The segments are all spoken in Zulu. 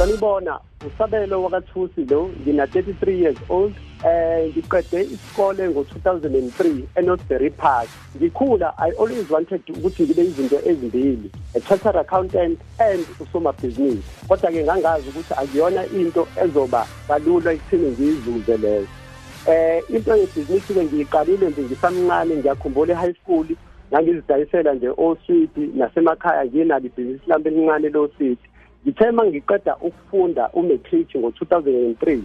sanibona usabelo wakathusi lo ngina-33 years old eh ngiqede isikole ngo-2003 enorthbury park. Ngikhula i always wanted ukuthi ngibe izinto ezimbili a chartered accountant and usomabhizinisi. Kodwa-ke ngangazi ukuthi akuyona into ezoba kalula ekuthini ngiyizuze leyo. Eh into yebhizinisi-ke ngiyiqalile nje ngisamncane ngiyakhumbula e-high school ngangizidayisela nje oswiti nasemakhaya nginalo ibhizinisi lami elincane loswiti ngithe uma ngiqeda ukufunda umatric ngo-2003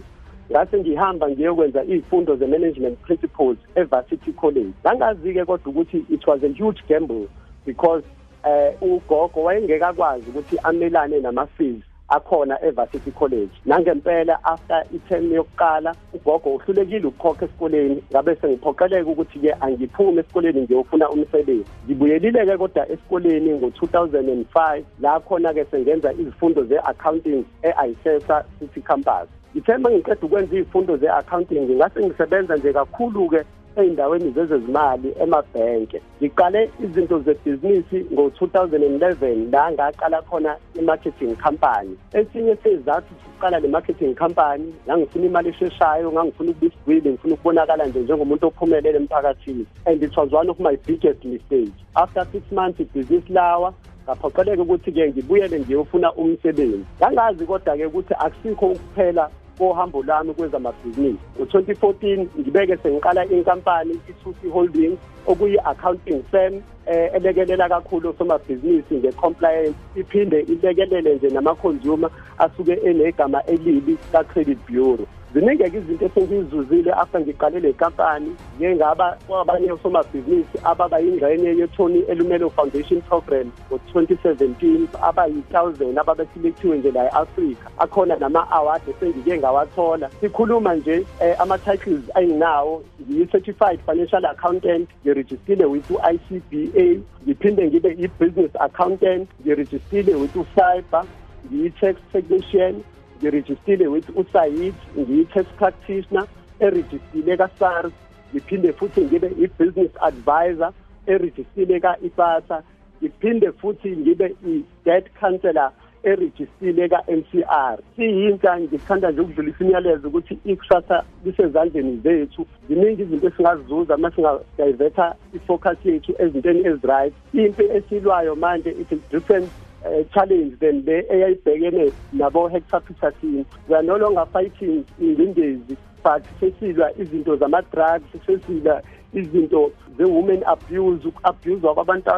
ngase ngihamba ngiyokwenza iy'fundo ze-management principles evarsity college. Ngangazi-ke kodwa ukuthi it was a huge gamble because eh ugogo wayengekakwazi ukuthi amelane nama-fees akhona evarsity college. Nangempela after i-term yokuqala ugogo uhlulekile ukukhokha esikoleni. Ngabe sengiphoqeleka ukuthi-ke angiphume esikoleni ngiyofuna umsebenzi. Ngibuyelile-ke kodwa esikoleni ngo-2005 la khona-ke sengenza izifundo ze-accounting e-isesa city campus. Ngithe uma ngiqeda ukwenza iy'fundo ze-accounting ngingase ngisebenza nje kakhulu-ke ey'ndaweni zezezimali emabhenke ngiqale izinto zebhizinisi ngo-2011 la ngaqala khona i-marketing company. Esinye sezathu sokuqala le marketing company ngangifuna imali esheshayo ngangifuna ukuba isigwili ngifuna ukubonakala nje njengomuntu ophumelele emphakathini. And it was one of my biggest mistakes. After six months ibhizinisi lawa ngaphoqeleka ukuthi-ke ngibuyele ngiyofuna umsebenzi. Ngangazi kodwa-ke ukuthi akusikho ukuphela kohambo lami kwezamabhizinisi ngo-2014 ngibeke sengiqala inkampani i-2c holdings okuyi-accounting firm eh elekelela kakhulu somabhizinisi nge-compliance iphinde ilekelele nje nama-consumer asuke enegama elibi ka-credit bureau. Ziningi-ke izinto esengiyizuzile after ngiqale le kampani ngike ngaba kwabanye osomabhizinisi ababa yingxenye yetony elumelo foundation program ngo-2017 abayi-thousand ababeselecthiwe nje la e-afrika. Akhona nama-award esengike ngawathola. Sikhuluma nje um ama-titles ayinawo. Ngiyi-certified financial accountant ngirejistile with u-i c b a ngiphinde ngibe i-business accountant ngirejistile with u-cyber ngiyi-tax technician ngirejistile with usayid ngiyi-tax practitioner erejistile ka-sars ngiphinde futhi ngibe i-business advisor erejistile ka-ipasa ngiphinde futhi ngibe i-debt counselor erejistile ka-NCR siyintsha ngithanda nje ukudlulisa imiyalezo ukuthi ikusasa lisezandleni zethu. Ziningi izinto esingazizuza uma singadivetha ifocus yethu ezintweni ezi-right. Into esilwayo manje it's a different uh, challenge than le eyayibhekene nabo Hector Peterson we are no longer fighting ingcindezi but sesilwa izinto zama-drugs sesilwa izinto ze-women abuse uku-abuzwa kwabantu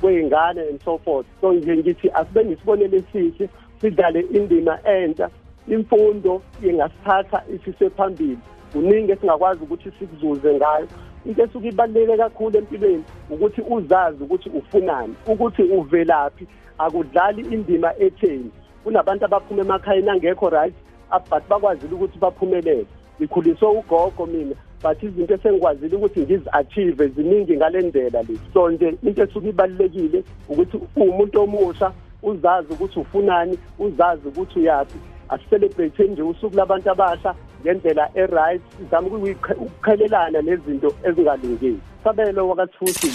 kwey'ngane and so forth. So nje ngithi asibe nesibonelo esihle sidlale indima entsha imfundo ingasithatha isise phambili kuningi esingakwazi ukuthi sikuzuze ngayo. Into esuke ibaluleke kakhulu empilweni ukuthi uzazi ukuthi ufunani ukuthi uvelaphi akudlali indima etheni. Kunabantu abaphuma emakhayeni angekho right but bakwazile ukuthi baphumelele. Ngikhuliswe ugogo mina but izinto esengikwazile ukuthi ngizi-achieve ziningi ngale ndlela le. So nje into esuke ibalulekile ukuthi uwumuntu omusha uzazi ukuthi ufunani uzazi ukuthi uyaphi. Asicelebrate nje usuku labantu abasha ngendlela e-right sizame ukuqhelelana nezinto ezingalungile. Sabelo wakathuthi.